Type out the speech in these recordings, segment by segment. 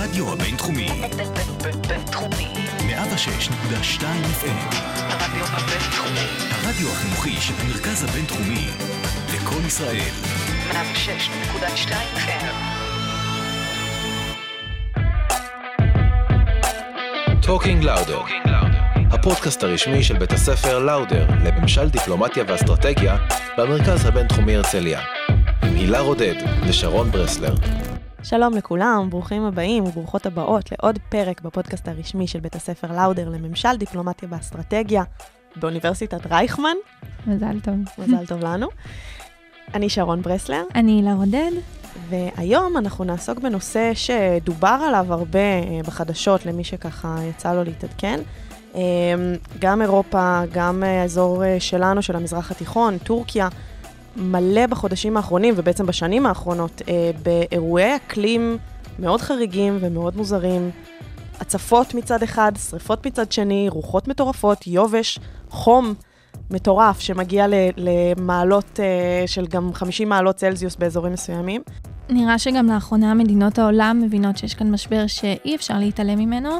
הרדיו הבינתחומי. בינתחומי. 106.2 FM. הרדיו הבינתחומי. הרדיו החינוכי של המרכז הבינתחומי. וקול ישראל. 106.2 FM. Talking Lauder, הפודקאסט הרשמי של בית הספר לאודר לממשל דיפלומטיה ואסטרטגיה במרכז הבינתחומי הרצליה. עם הילה רודד ושרון ברסלר. שלום לכולם, ברוכים הבאים וברוכות הבאות לעוד פרק בפודקאסט הרשמי של בית הספר לאודר לממשל דיפלומטיה ואסטרטגיה באוניברסיטת רייכמן. מזל טוב. מזל טוב לנו. אני שרון ברסלר, אני הילה רודד. והיום אנחנו נעסוק בנושא שדובר עליו הרבה אה, בחדשות, למי שככה יצא לו להתעדכן. אה, גם אירופה, גם אה, האזור שלנו, של המזרח התיכון, טורקיה, מלא בחודשים האחרונים, ובעצם בשנים האחרונות, אה, באירועי אקלים מאוד חריגים ומאוד מוזרים. הצפות מצד אחד, שריפות מצד שני, רוחות מטורפות, יובש, חום מטורף שמגיע למעלות אה, של גם 50 מעלות צלזיוס באזורים מסוימים. נראה שגם לאחרונה מדינות העולם מבינות שיש כאן משבר שאי אפשר להתעלם ממנו.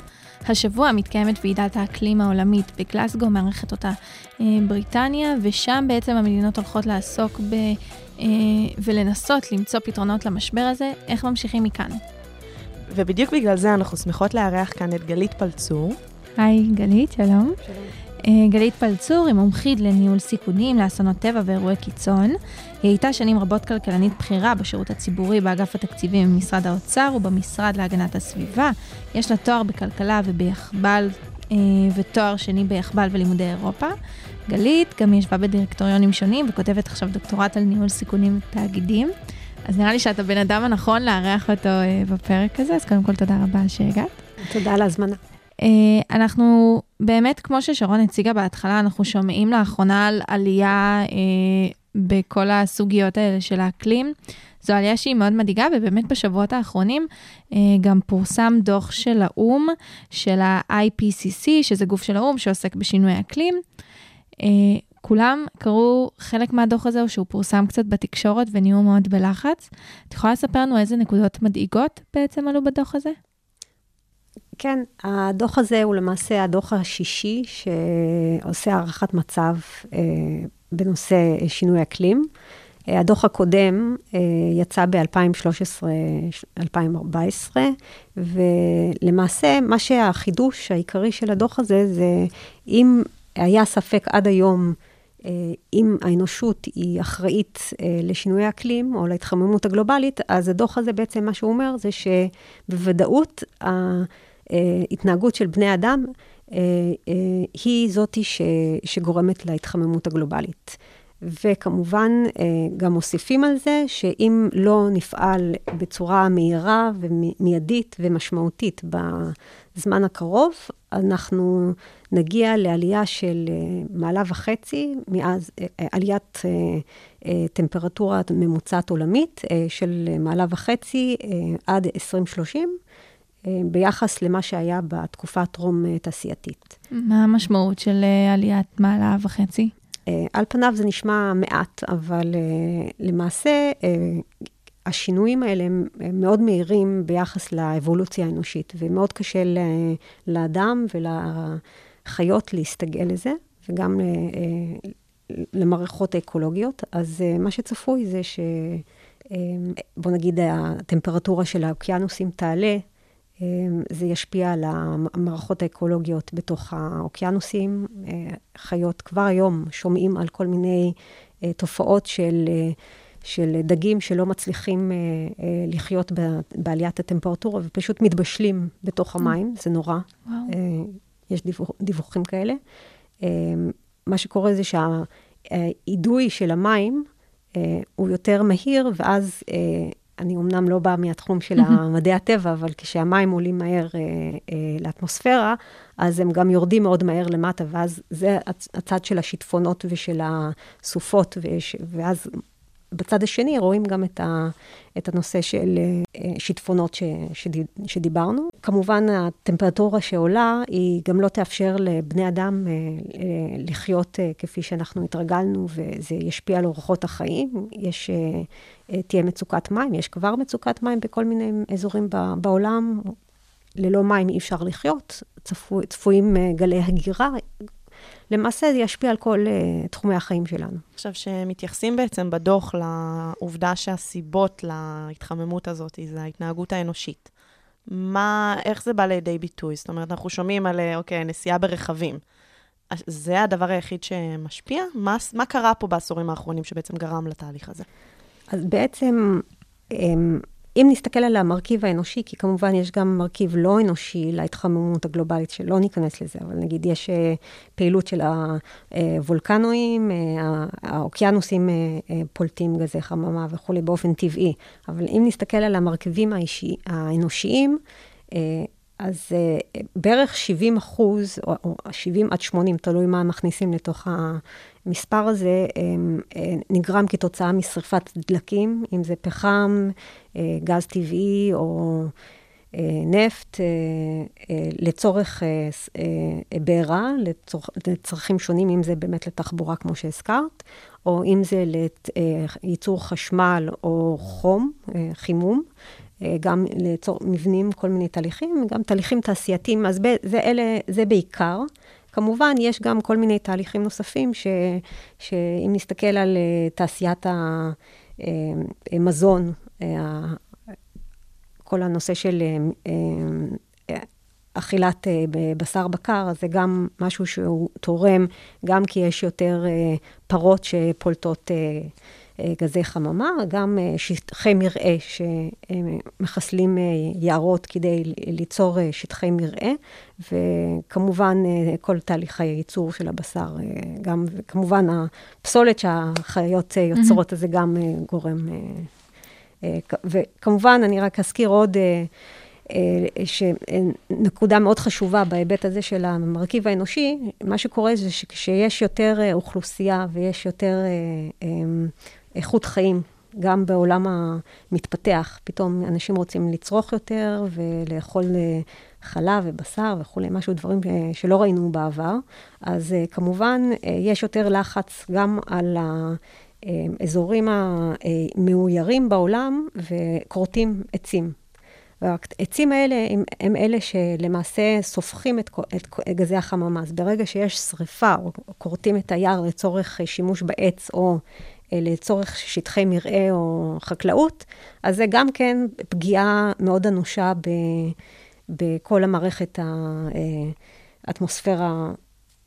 השבוע מתקיימת ועידת האקלים העולמית בגלסגו, מארחת אותה אה, בריטניה, ושם בעצם המדינות הולכות לעסוק ב... אה, ולנסות למצוא פתרונות למשבר הזה, איך ממשיכים מכאן. ובדיוק בגלל זה אנחנו שמחות לארח כאן את גלית פלצור. היי, גלית, שלום. אה, גלית פלצור היא מומחית לניהול סיכונים, לאסונות טבע ואירועי קיצון. היא הייתה שנים רבות כלכלנית בכירה בשירות הציבורי באגף התקציבים במשרד האוצר ובמשרד להגנת הסביבה. יש לה תואר בכלכלה וביחב"ל אה, ותואר שני ביחב"ל ולימודי אירופה. גלית גם ישבה בדירקטוריונים שונים וכותבת עכשיו דוקטורט על ניהול סיכונים ותאגידים. אז נראה לי שאת הבן אדם הנכון לארח אותו אה, בפרק הזה, אז קודם כל תודה רבה שהגעת. תודה על ההזמנה. אה, אנחנו באמת, כמו ששרון הציגה בהתחלה, אנחנו שומעים לאחרונה על עלייה אה, בכל הסוגיות האלה של האקלים. זו עלייה שהיא מאוד מדאיגה, ובאמת בשבועות האחרונים אה, גם פורסם דוח של האו"ם, של ה-IPCC, שזה גוף של האו"ם שעוסק בשינוי אקלים. כולם קראו חלק מהדוח הזה, או שהוא פורסם קצת בתקשורת ונהיו מאוד בלחץ. את יכולה לספר לנו איזה נקודות מדאיגות בעצם עלו בדוח הזה? כן, הדוח הזה הוא למעשה הדוח השישי שעושה הערכת מצב אה, בנושא שינוי אקלים. אה, הדוח הקודם אה, יצא ב-2013-2014, ולמעשה מה שהחידוש העיקרי של הדוח הזה, זה אם היה ספק עד היום אה, אם האנושות היא אחראית אה, לשינוי האקלים או להתחממות הגלובלית, אז הדוח הזה בעצם, מה שהוא אומר זה שבוודאות ההתנהגות של בני אדם אה, היא זאתי שגורמת להתחממות הגלובלית. וכמובן, גם מוסיפים על זה שאם לא נפעל בצורה מהירה ומיידית ומשמעותית בזמן הקרוב, אנחנו נגיע לעלייה של מעלה וחצי, מאז עליית טמפרטורה ממוצעת עולמית של מעלה וחצי עד 2030. ביחס למה שהיה בתקופה הטרום-תעשייתית. מה המשמעות של עליית מעלה וחצי? על פניו זה נשמע מעט, אבל למעשה השינויים האלה הם מאוד מהירים ביחס לאבולוציה האנושית, ומאוד קשה לאדם ולחיות להסתגל לזה, וגם למערכות האקולוגיות. אז מה שצפוי זה ש... בוא נגיד, הטמפרטורה של האוקיינוסים תעלה, זה ישפיע על המערכות האקולוגיות בתוך האוקיינוסים. חיות כבר היום שומעים על כל מיני תופעות של, של דגים שלא מצליחים לחיות בעליית הטמפרטורה ופשוט מתבשלים בתוך המים, זה נורא. וואו. יש דיווח, דיווחים כאלה. מה שקורה זה שהאידוי של המים הוא יותר מהיר, ואז אני אמנם לא באה מהתחום של מדעי הטבע, אבל כשהמים עולים מהר אה, אה, לאטמוספירה, אז הם גם יורדים מאוד מהר למטה, ואז זה הצד של השיטפונות ושל הסופות, וש, ואז בצד השני רואים גם את, ה, את הנושא של אה, שיטפונות ש, שד, שדיברנו. כמובן, הטמפרטורה שעולה, היא גם לא תאפשר לבני אדם אה, אה, לחיות כפי שאנחנו התרגלנו, וזה ישפיע על אורחות החיים. יש, תהיה מצוקת מים, יש כבר מצוקת מים בכל מיני אזורים בעולם. ללא מים אי אפשר לחיות, צפו, צפויים אה, גלי הגירה. למעשה זה ישפיע על כל uh, תחומי החיים שלנו. עכשיו, שמתייחסים בעצם בדוח לעובדה שהסיבות להתחממות הזאת זה ההתנהגות האנושית. מה, איך זה בא לידי ביטוי? זאת אומרת, אנחנו שומעים על, אה, אוקיי, נסיעה ברכבים. זה הדבר היחיד שמשפיע? מה, מה קרה פה בעשורים האחרונים שבעצם גרם לתהליך הזה? אז בעצם, אמ, אם נסתכל על המרכיב האנושי, כי כמובן יש גם מרכיב לא אנושי להתחממות הגלובלית, שלא ניכנס לזה, אבל נגיד יש אה, פעילות של הוולקנואים, אה, האוקיינוסים אה, פולטים גזי חממה וכולי באופן טבעי. אבל אם נסתכל על המרכיבים האישי, האנושיים, אז בערך 70 אחוז, או, או 70 עד 80, תלוי מה מכניסים לתוך המספר הזה, um, uh, נגרם כתוצאה משרפת דלקים, אם זה פחם, uh, גז טבעי או uh, נפט, לצורך בעירה, לצרכים שונים, אם זה באמת לתחבורה, כמו שהזכרת, או אם זה לייצור חשמל או חום, חימום. אה, גם ליצור מבנים, כל מיני תהליכים, גם תהליכים תעשייתיים, אז זה, אלה, זה בעיקר. כמובן, יש גם כל מיני תהליכים נוספים, ש, שאם נסתכל על אה, תעשיית המזון, אה, כל הנושא של אכילת בשר בקר, זה גם משהו שהוא תורם, גם כי יש יותר פרות שפולטות גזי חממה, גם אה, שטחי מרעה שמחסלים אה, יערות כדי ליצור אה, שטחי מרעה, וכמובן כל תהליך הייצור של הבשר, גם, וכמובן הפסולת שהחיות יוצרות, אז זה גם גורם... וכמובן, אני רק אזכיר עוד... שנקודה מאוד חשובה בהיבט הזה של המרכיב האנושי, מה שקורה זה שכשיש יותר אוכלוסייה ויש יותר איכות חיים, גם בעולם המתפתח. פתאום אנשים רוצים לצרוך יותר ולאכול אה, חלב ובשר וכולי, משהו, דברים אה, שלא ראינו בעבר. אז אה, כמובן, יש יותר לחץ גם על האזורים המאוירים בעולם וכורתים עצים. והעצים האלה הם, הם אלה שלמעשה סופחים את, את גזי החממה. אז ברגע שיש שריפה או כורתים את היער לצורך שימוש בעץ או לצורך שטחי מרעה או חקלאות, אז זה גם כן פגיעה מאוד אנושה ב, בכל המערכת האטמוספירה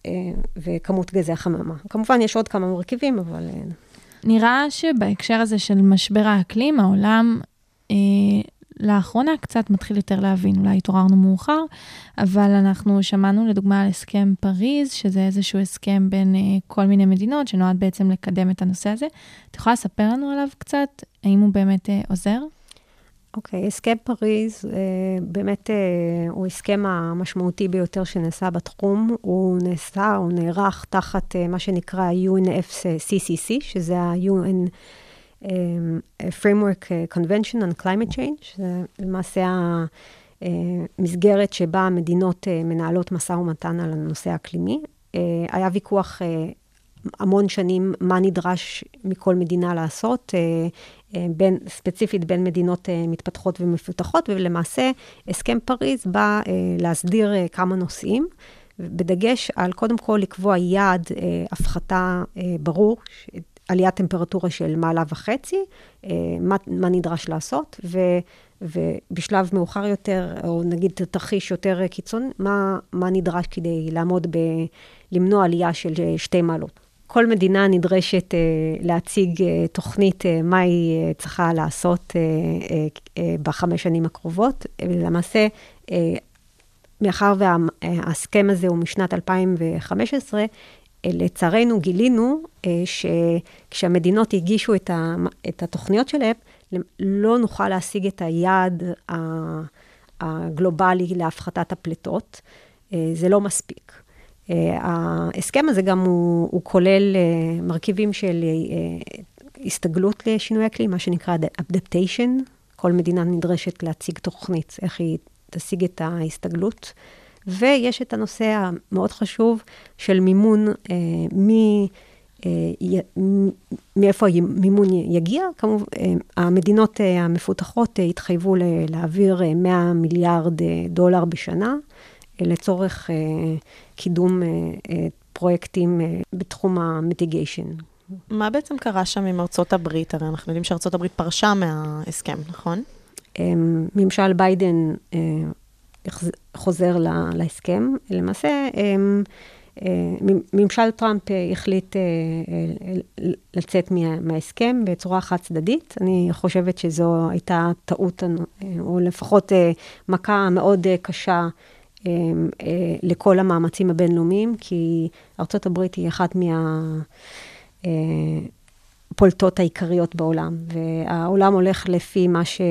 אה, וכמות גזי החממה. כמובן, יש עוד כמה מרכיבים, אבל... אה, נראה שבהקשר הזה של משבר האקלים, העולם אה, לאחרונה קצת מתחיל יותר להבין, אולי התעוררנו מאוחר, אבל אנחנו שמענו לדוגמה על הסכם פריז, שזה איזשהו הסכם בין uh, כל מיני מדינות, שנועד בעצם לקדם את הנושא הזה. את יכולה לספר לנו עליו קצת? האם הוא באמת uh, עוזר? אוקיי, okay, הסכם פריז uh, באמת הוא הסכם המשמעותי ביותר שנעשה בתחום. הוא נעשה, הוא נערך תחת מה שנקרא UNFCCC, שזה ה-UN... framework convention on climate change, זה למעשה המסגרת שבה המדינות מנהלות משא ומתן על הנושא האקלימי. היה ויכוח המון שנים מה נדרש מכל מדינה לעשות, בין, ספציפית בין מדינות מתפתחות ומפותחות, ולמעשה הסכם פריז בא להסדיר כמה נושאים. בדגש על קודם כל לקבוע יעד הפחתה ברור, עליית טמפרטורה של מעלה וחצי, אה, מה, מה נדרש לעשות, ו, ובשלב מאוחר יותר, או נגיד תרחיש יותר קיצון, מה, מה נדרש כדי לעמוד ב... למנוע עלייה של שתי מעלות. כל מדינה נדרשת uh, להציג תוכנית, מה היא צריכה לעשות בחמש שנים הקרובות. ולמעשה, uh, מאחר וההסכם הזה הוא משנת 2015, לצערנו גילינו אה, שכשהמדינות הגישו את, ה, את התוכניות שלהן, לא נוכל להשיג את היעד הגלובלי להפחתת הפליטות. אה, זה לא מספיק. אה, ההסכם הזה גם הוא, הוא כולל מרכיבים של הסתגלות לשינוי אקלים, מה שנקרא adaptation. כל מדינה נדרשת להציג תוכנית, איך היא תשיג את ההסתגלות. ויש את הנושא המאוד חשוב של מימון אה, מאיפה המימון יגיע? כמובן, המדינות המפותחות התחייבו להעביר 100 מיליארד דולר בשנה לצורך קידום פרויקטים בתחום המיטיגיישן. מה בעצם קרה שם עם ארצות הברית? הרי אנחנו יודעים שארצות הברית פרשה מההסכם, נכון? ממשל ביידן חוזר להסכם. למעשה, ממשל טראמפ החליט לצאת מההסכם בצורה חד צדדית. אני חושבת שזו הייתה טעות, או לפחות מכה מאוד קשה לכל המאמצים הבינלאומיים, כי ארה"ב היא אחת מהפולטות העיקריות בעולם, והעולם הולך לפי מה, ש...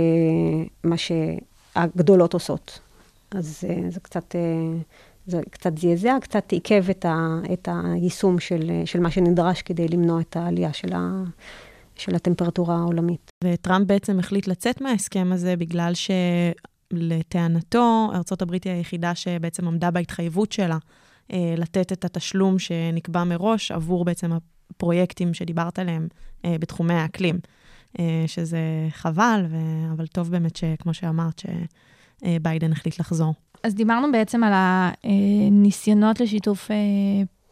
מה שהגדולות עושות. אז זה קצת... זה קצת זעזע, קצת עיכב את, ה, את היישום של, של מה שנדרש כדי למנוע את העלייה של, ה, של הטמפרטורה העולמית. וטראמפ בעצם החליט לצאת מההסכם הזה בגלל שלטענתו, ארה"ב היא היחידה שבעצם עמדה בהתחייבות שלה אה, לתת את התשלום שנקבע מראש עבור בעצם הפרויקטים שדיברת עליהם אה, בתחומי האקלים. אה, שזה חבל, ו... אבל טוב באמת שכמו שאמרת, שביידן החליט לחזור. אז דיברנו בעצם על הניסיונות לשיתוף אה,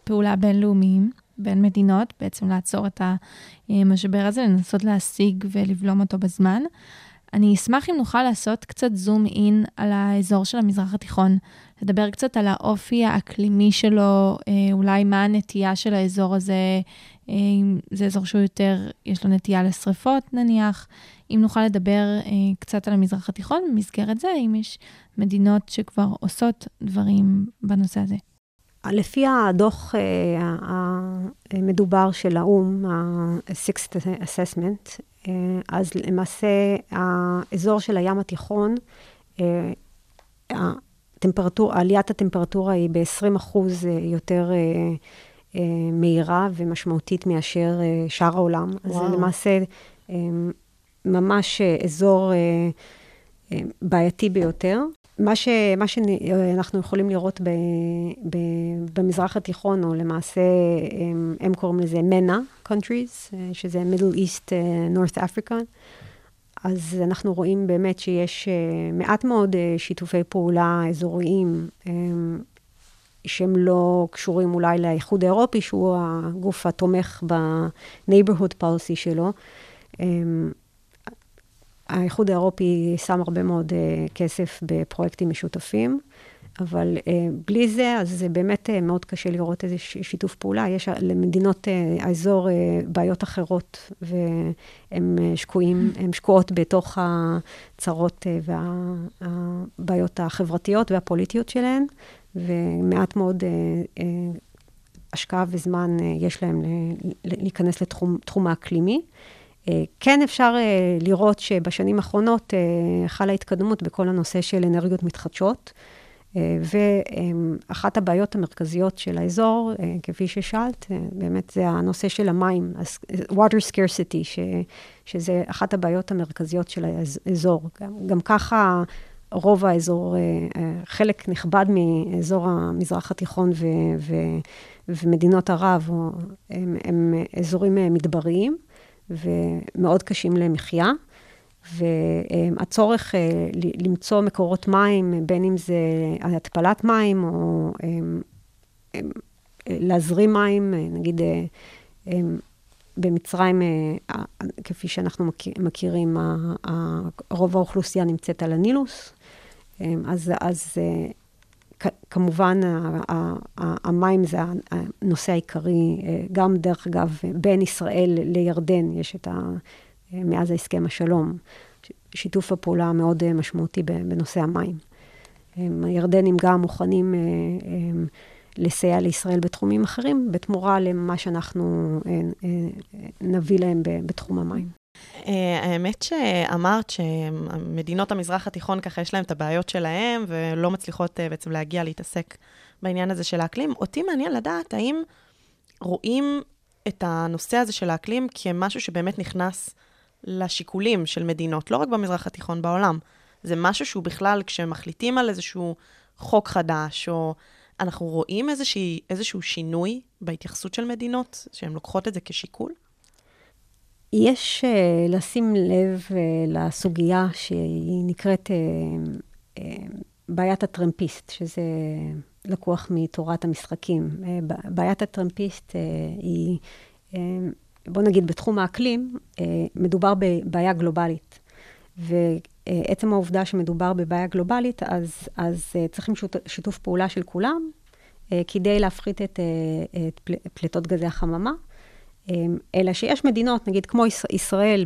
פעולה בינלאומיים בין מדינות, בעצם לעצור את המשבר הזה, לנסות להשיג ולבלום אותו בזמן. אני אשמח אם נוכל לעשות קצת זום אין על האזור של המזרח התיכון, לדבר קצת על האופי האקלימי שלו, אה, אולי מה הנטייה של האזור הזה, אה, אם זה אזור שהוא יותר, יש לו נטייה לשריפות נניח, אם נוכל לדבר אה, קצת על המזרח התיכון, במסגרת זה, אם יש מדינות שכבר עושות דברים בנושא הזה. לפי הדוח המדובר של האו"ם, ה-Sixth Assessment, אז למעשה האזור של הים התיכון, הטמפרטור, עליית הטמפרטורה היא ב-20% יותר מהירה ומשמעותית מאשר שאר העולם. וואו. אז למעשה ממש אזור בעייתי ביותר. מה, ש, מה שאנחנו יכולים לראות ב, ב, במזרח התיכון, או למעשה הם, הם קוראים לזה MENA countries, שזה Middle East North Africa, אז אנחנו רואים באמת שיש מעט מאוד שיתופי פעולה אזוריים שהם לא קשורים אולי לאיחוד האירופי, שהוא הגוף התומך ב-neighborhood policy שלו. האיחוד האירופי שם הרבה מאוד uh, כסף בפרויקטים משותפים, אבל uh, בלי זה, אז זה באמת uh, מאוד קשה לראות איזה שיתוף פעולה. יש למדינות uh, האזור uh, בעיות אחרות, והן uh, שקועים, הן שקועות בתוך הצרות uh, והבעיות החברתיות והפוליטיות שלהן, ומעט מאוד uh, uh, השקעה וזמן uh, יש להם להיכנס לתחום האקלימי. אה, כן אפשר אה, לראות שבשנים האחרונות אה, חלה התקדמות בכל הנושא של אנרגיות מתחדשות, ואחת הבעיות המרכזיות של האזור, כפי ששאלת, באמת זה הנושא של המים, water scarcity, ש, שזה אחת הבעיות המרכזיות של האזור. גם, גם ככה רוב האזור, חלק נכבד מאזור המזרח התיכון ו, ו, ומדינות ערב הם, הם אזורים מדבריים. ומאוד קשים למחיה. והצורך אה, למצוא מקורות מים, בין אם זה התפלת מים או להזרים מים, נגיד במצרים, כפי שאנחנו מכירים, רוב האוכלוסייה נמצאת על הנילוס, אז, אז כמובן, המים זה הנושא העיקרי, גם דרך אגב, בין ישראל לירדן יש את ה... מאז ההסכם השלום, שיתוף הפעולה המאוד משמעותי בנושא המים. הירדנים גם מוכנים לסייע לישראל בתחומים אחרים, בתמורה למה שאנחנו נביא להם בתחום המים. אה, האמת שאמרת שמדינות המזרח התיכון ככה יש להם את הבעיות שלהם, ולא מצליחות אה, בעצם להגיע להתעסק בעניין הזה של האקלים. אותי מעניין לדעת האם רואים את הנושא הזה של האקלים כמשהו שבאמת נכנס לשיקולים של מדינות, לא רק במזרח התיכון, בעולם. זה משהו שהוא בכלל, כשמחליטים על איזשהו חוק חדש, או אנחנו רואים איזושהי, איזשהו שינוי בהתייחסות של מדינות, שהן לוקחות את זה כשיקול? יש uh, לשים לב uh, לסוגיה שהיא נקראת uh, בעיית הטרמפיסט, שזה לקוח מתורת המשחקים. בעיית הטרמפיסט היא, בוא נגיד, בתחום האקלים, מדובר בבעיה גלובלית. ועצם העובדה שמדובר בבעיה גלובלית, אז, אז צריכים שיתוף פעולה של כולם כדי להפחית את, את פל, פליטות גזי החממה. אמ, אלא שיש מדינות, נגיד כמו ישראל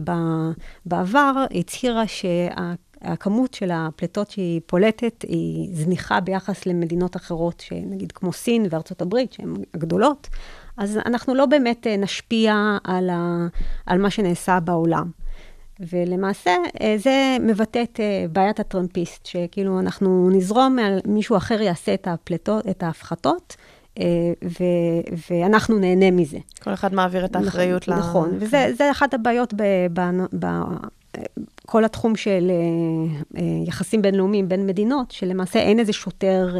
בעבר, הצהירה שהכמות של הפליטות שהיא פולטת היא זניחה ביחס למדינות אחרות, שנגיד כמו סין וארצות הברית, שהן הגדולות, אז אנחנו לא באמת אה, נשפיע על, ה, על מה שנעשה בעולם. ולמעשה, אה, זה מבטא את אה, בעיית הטרמפיסט, שכאילו אנחנו נזרום, מישהו אחר יעשה את הפליטות, את ההפחתות, ו- ואנחנו נהנה מזה. כל אחד מעביר את האחריות נכון, ל... נכון, וזה כן. אחת הבעיות בכל התחום של אה, אה, יחסים בינלאומיים בין מדינות, שלמעשה אין איזה שוטר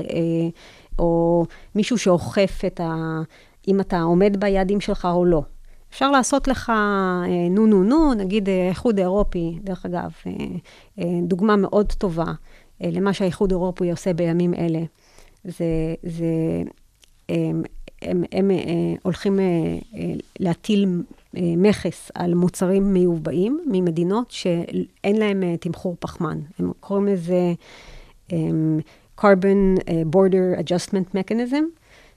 או מישהו שאוכף את ה... אם אתה עומד ביעדים שלך או לא. אפשר לעשות לך נו נו נו, נגיד האיחוד האירופי, דרך אגב, דוגמה מאוד טובה למה שהאיחוד האירופי עושה בימים אלה. זה, זה הם, הם, הם אה, הולכים אה, אה, להטיל מכס על מוצרים מיובאים ממדינות שאין להם תמחור פחמן. הם קוראים לזה carbon border adjustment mechanism,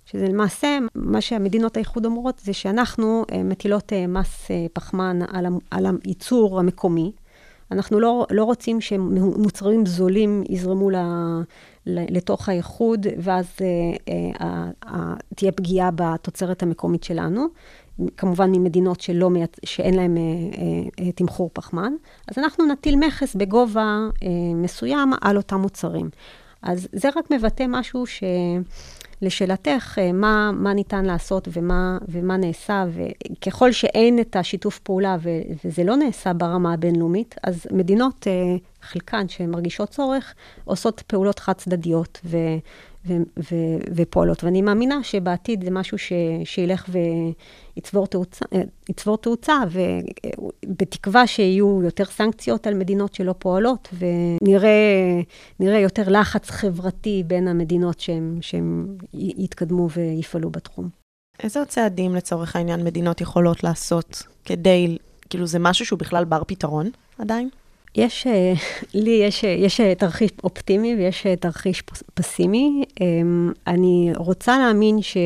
שזה למעשה, מה שהמדינות האיחוד אומרות זה שאנחנו מטילות מס פחמן על הייצור המקומי. אנחנו לא, לא רוצים שמוצרים זולים יזרמו ל, לתוך האיחוד, ואז אה, אה, תהיה פגיעה בתוצרת המקומית שלנו. כמובן ממדינות שלא, שאין להן אה, תמחור פחמן. אז אנחנו נטיל מכס בגובה מסוים על אותם מוצרים. אז זה רק מבטא משהו ש... לשאלתך, מה, מה ניתן לעשות ומה, ומה נעשה, וככל שאין את השיתוף פעולה ו, וזה לא נעשה ברמה הבינלאומית, אז מדינות, חלקן שמרגישות צורך, עושות פעולות חד-צדדיות ו, ו, ופועלות. ואני מאמינה שבעתיד זה משהו ש, שילך ויצבור תאוצה, תאוצה, ובתקווה שיהיו יותר סנקציות על מדינות שלא פועלות, ונראה יותר לחץ חברתי בין המדינות שהם יתקדמו ויפעלו בתחום. איזה צעדים לצורך העניין מדינות יכולות לעשות כדי, כאילו זה משהו שהוא בכלל בר פתרון עדיין? יש, אה, לי יש, אה, יש אה, תרחיש אופטימי ויש תרחיש פסימי. אמ, אני רוצה להאמין ש,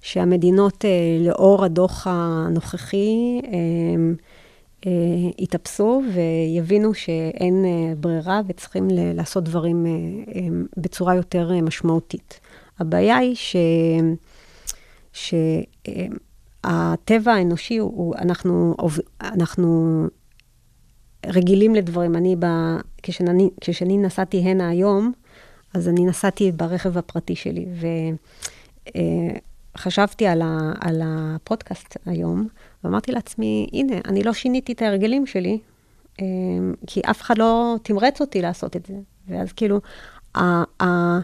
שהמדינות, לאור הדוח הנוכחי, אמ, יתאפסו ויבינו שאין ברירה וצריכים לעשות דברים אמ, בצורה יותר משמעותית. הבעיה היא ש... שהטבע האנושי הוא, אנחנו, אנחנו רגילים לדברים. אני, ב, כשאני, כשאני נסעתי הנה היום, אז אני נסעתי ברכב הפרטי שלי, וחשבתי אה, על, ה, על הפודקאסט היום, ואמרתי לעצמי, הנה, אני לא שיניתי את ההרגלים שלי, אה, כי אף אחד לא תמרץ אותי לעשות את זה. ואז כאילו, ה, ה,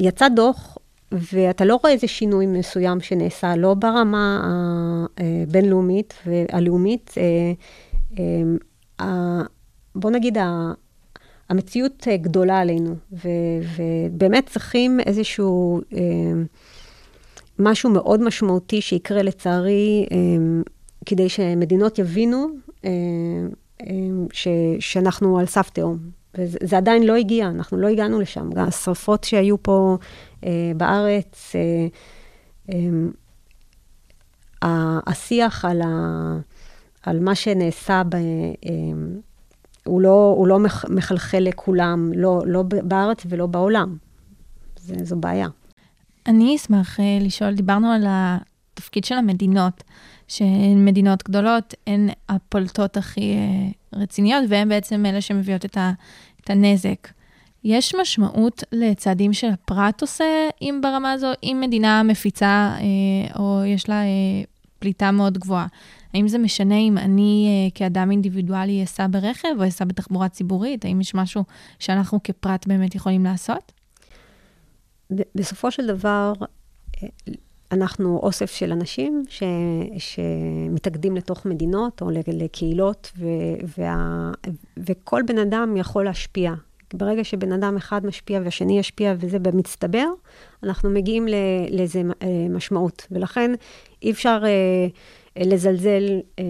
יצא דוח, ואתה לא רואה איזה שינוי מסוים שנעשה, לא ברמה הבינלאומית והלאומית. אה, בוא נגיד, המציאות גדולה עלינו, ו, ובאמת צריכים איזשהו אה, משהו מאוד משמעותי שיקרה לצערי, אה, כדי שמדינות יבינו אה, ש, שאנחנו על סף תהום. וזה עדיין לא הגיע, אנחנו לא הגענו לשם. גם השרפות שהיו פה אה, בארץ, אה, אה, השיח על, ה, על מה שנעשה, ב, אמ, הוא, לא, הוא לא מחלחל לכולם, לא, לא בארץ ולא בעולם. זה, זו בעיה. אני אשמח אה, לשאול, דיברנו על התפקיד של המדינות, שהן מדינות גדולות, הן הפולטות הכי אה, רציניות, והן בעצם אלה שמביאות את, ה, את הנזק. יש משמעות לצעדים שהפרט עושה, אם ברמה הזו, אם מדינה מפיצה, אה, או יש לה פליטה מאוד גבוהה. האם זה משנה אם אני אה, כאדם אינדיבידואלי אסע ברכב או אסע בתחבורה ציבורית? האם יש משהו שאנחנו כפרט באמת יכולים לעשות? בסופו של דבר, אה, אנחנו אוסף של אנשים ש, שמתאגדים לתוך מדינות או לקהילות, ו, וה, וכל בן אדם יכול להשפיע. ברגע שבן אדם אחד משפיע והשני ישפיע, וזה במצטבר, אנחנו מגיעים לאיזה אה, משמעות. ולכן אי אפשר אה, לזלזל, אה,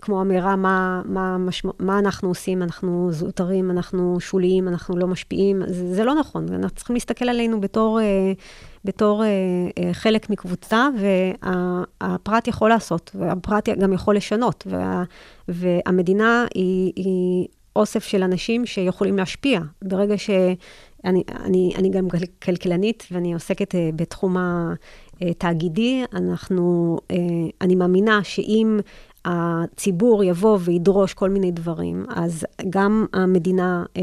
כמו אמירה, מה, מה, משמע, מה אנחנו עושים, אנחנו זוטרים, אנחנו שוליים, אנחנו לא משפיעים. זה, זה לא נכון, אנחנו צריכים להסתכל עלינו בתור... בתור חלק מקבוצה, והפרט יכול לעשות, והפרט גם יכול לשנות, וה, והמדינה היא, היא אוסף של אנשים שיכולים להשפיע. ברגע ש... אני, אני, אני גם כלכלנית ואני עוסקת אה, בתחום התאגידי, אנחנו, אה, אני מאמינה שאם הציבור יבוא וידרוש כל מיני דברים, אז גם המדינה אה,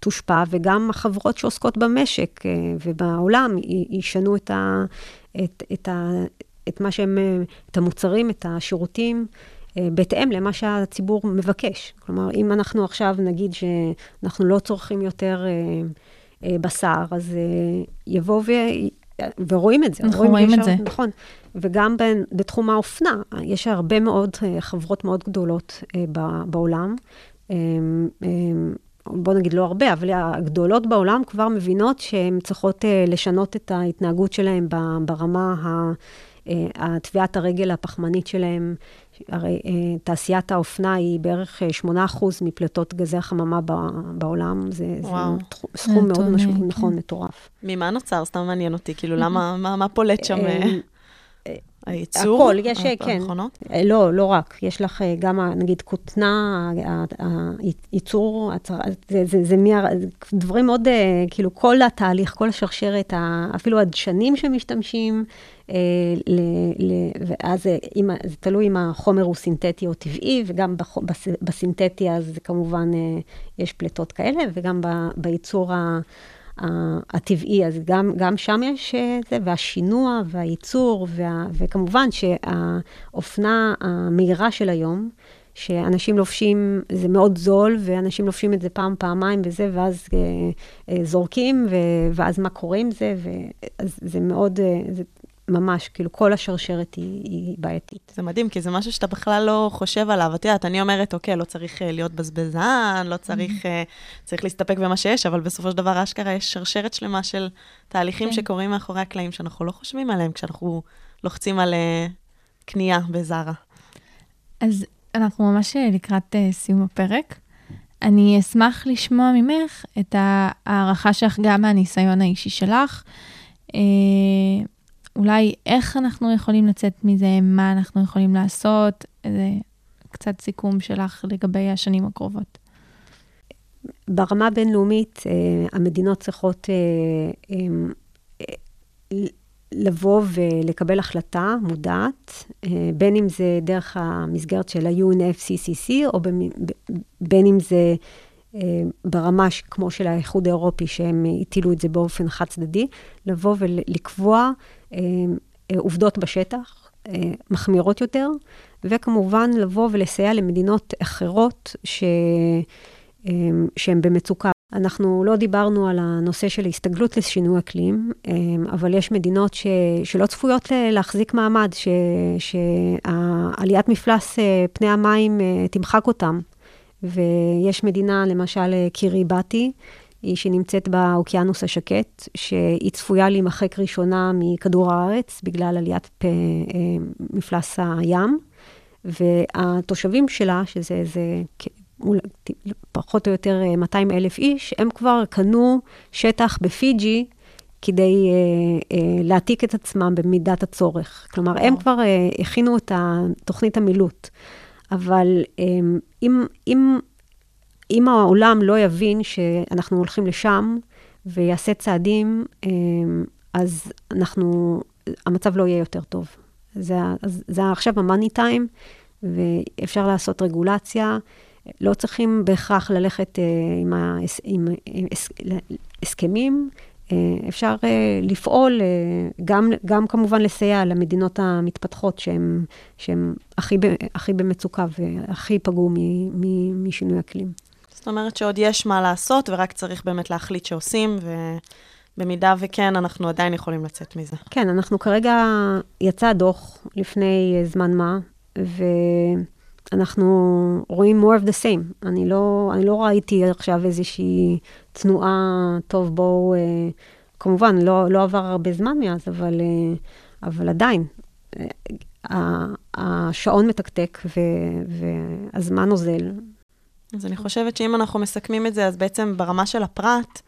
תושפע וגם החברות שעוסקות במשק ובעולם ישנו את, ה, את, את, ה, את מה שהם, את המוצרים, את השירותים. אה, בהתאם למה שהציבור מבקש. כלומר, אם אנחנו עכשיו נגיד שאנחנו לא צורכים יותר אה, אה, בשר, אז יבוא. ורואים את זה. אנחנו רואים, רואים את זה. נכון. וגם בין, בתחום האופנה, יש הרבה מאוד חברות מאוד גדולות בעולם. בוא נגיד לא הרבה, אבל הגדולות בעולם כבר מבינות שהן צריכות לשנות את ההתנהגות שלהן ברמה ה... טביעת הרגל הפחמנית שלהם, הרי אה, תעשיית האופנה היא בערך 8% אה, מפליטות גזי החממה בעולם. זה, זה סכום מאוד משמעות, כן. נכון, מטורף. ממה נוצר? סתם מעניין אותי. כאילו, למה, מה, מה פולט שם? אה, הייצור? הכל, יש, כן. המכונות? לא, לא רק. יש לך גם, נגיד, כותנה, הייצור, זה, זה, זה מי, דברים מאוד, כאילו, כל התהליך, כל השרשרת, אפילו הדשנים שמשתמשים, אה, ואז אה, זה תלוי אם החומר הוא סינתטי או טבעי, וגם בסינתטי אז כמובן אה, יש פליטות כאלה, וגם בייצור הטבעי, אז גם, גם שם יש זה, והשינוע והייצור, וה, וכמובן שהאופנה המהירה של היום, שאנשים לובשים, זה מאוד זול, ואנשים לובשים את זה פעם, פעמיים וזה, ואז אה, אה, זורקים, ו, ואז מה קורה עם זה, ואז זה מאוד, אה, זה ממש, כאילו, כל השרשרת היא, היא בעייתית. זה מדהים, כי זה משהו שאתה בכלל לא חושב עליו. את יודעת, אני אומרת, אוקיי, לא צריך אה, להיות בזבזן, לא צריך, mm-hmm. צריך להסתפק במה שיש, אבל בסופו של דבר, אשכרה, יש שרשרת שלמה של תהליכים כן. שקורים מאחורי הקלעים, שאנחנו לא חושבים עליהם כשאנחנו לוחצים על uh, קנייה בזארה. אז אנחנו ממש לקראת uh, סיום הפרק. אני אשמח לשמוע ממך את ההערכה שלך גם מהניסיון האישי שלך. אולי איך אנחנו יכולים לצאת מזה, מה אנחנו יכולים לעשות, איזה קצת סיכום שלך לגבי השנים הקרובות. ברמה הבינלאומית, אה, המדינות צריכות אה, אה, לבוא ולקבל החלטה מודעת, בין אם זה דרך המסגרת של ה-UNFCCC, או בין אם זה ברמה כמו של האיחוד האירופי, שהם הטילו את זה באופן חד צדדי, לבוא ולקבוע עובדות בשטח, אה, מחמירות יותר, וכמובן לבוא ולסייע למדינות אחרות ש... שהן במצוקה. אנחנו לא דיברנו על הנושא של הסתגלות לשינוי אקלים, אבל יש מדינות ש, שלא צפויות להחזיק מעמד, ש, שעליית מפלס פני המים תמחק אותם. ויש מדינה, למשל קיריבטי, היא שנמצאת באוקיינוס השקט, שהיא צפויה להימחק ראשונה מכדור הארץ בגלל עליית פ... אה, מפלס הים, והתושבים שלה, שזה איזה פחות או יותר 200 אלף איש, הם כבר קנו שטח בפיג'י כדי uh, uh, להעתיק את עצמם במידת הצורך. כלומר, הם כבר uh, הכינו את תוכנית המילוט. אבל um, אם, אם אם העולם לא יבין שאנחנו הולכים לשם ויעשה צעדים, אמ, אז אנחנו, המצב לא יהיה יותר טוב. זה, זה עכשיו המאני טיים, ואפשר לעשות רגולציה. לא צריכים בהכרח ללכת אה, עם, ההס, עם, עם הסכמים, אה, אפשר אה, לפעול, גם, גם כמובן לסייע למדינות המתפתחות שהן הכי, הכי במצוקה והכי פגעו משינוי אקלים. זאת אומרת שעוד יש מה לעשות, ורק צריך באמת להחליט שעושים, ו... במידה וכן, אנחנו עדיין יכולים לצאת מזה. כן, אנחנו כרגע, יצא דוח לפני אה, זמן מה, ואנחנו רואים more of the same. אני לא, אני לא ראיתי עכשיו איזושהי תנועה, טוב, בואו, אה, כמובן, לא, לא עבר הרבה זמן מאז, אבל, אה, אבל עדיין. אה, השעון מתקתק והזמן אוזל. אז אני חושבת שאם אנחנו מסכמים את זה, אז בעצם ברמה של הפרט,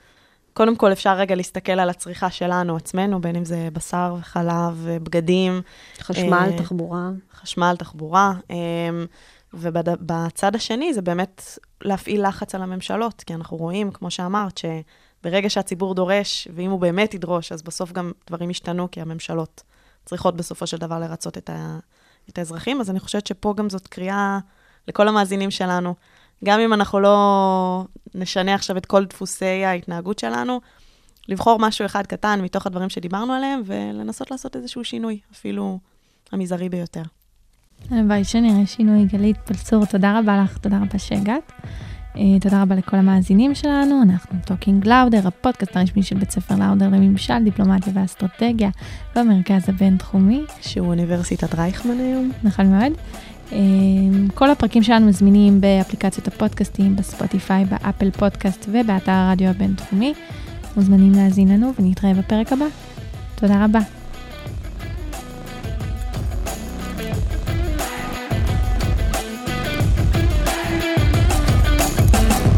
קודם כל אפשר רגע להסתכל על הצריכה שלנו, עצמנו, בין אם זה בשר וחלב, בגדים. חשמל, אה, תחבורה. חשמל, תחבורה. אה, ובצד השני זה באמת להפעיל לחץ על הממשלות, כי אנחנו רואים, כמו שאמרת, שברגע שהציבור דורש, ואם הוא באמת ידרוש, אז בסוף גם דברים ישתנו, כי הממשלות צריכות בסופו של דבר לרצות את, ה, את האזרחים. אז אני חושבת שפה גם זאת קריאה לכל המאזינים שלנו. גם אם אנחנו לא נשנה עכשיו את כל דפוסי ההתנהגות שלנו, לבחור משהו אחד קטן מתוך הדברים שדיברנו עליהם, ולנסות לעשות איזשהו שינוי, אפילו המזערי ביותר. הלוואי שנראה שינוי. גלית פלצור, תודה רבה לך, תודה רבה שהגעת. אה, תודה רבה לכל המאזינים שלנו, אנחנו Talking Lauder, הפודקאסט הרשמי של בית ספר לאודר לממשל, דיפלומטיה ואסטרטגיה במרכז הבינתחומי. שהוא אוניברסיטת רייכמן היום. נכון מאוד. אה, כל הפרקים שלנו זמינים באפליקציות הפודקאסטים, ב Spotify, ב Apple Podcast ובאתר הרדיו הבינתחומי. מוזמנים להאזין לנו ונתראה בפרק הבא. תודה רבה.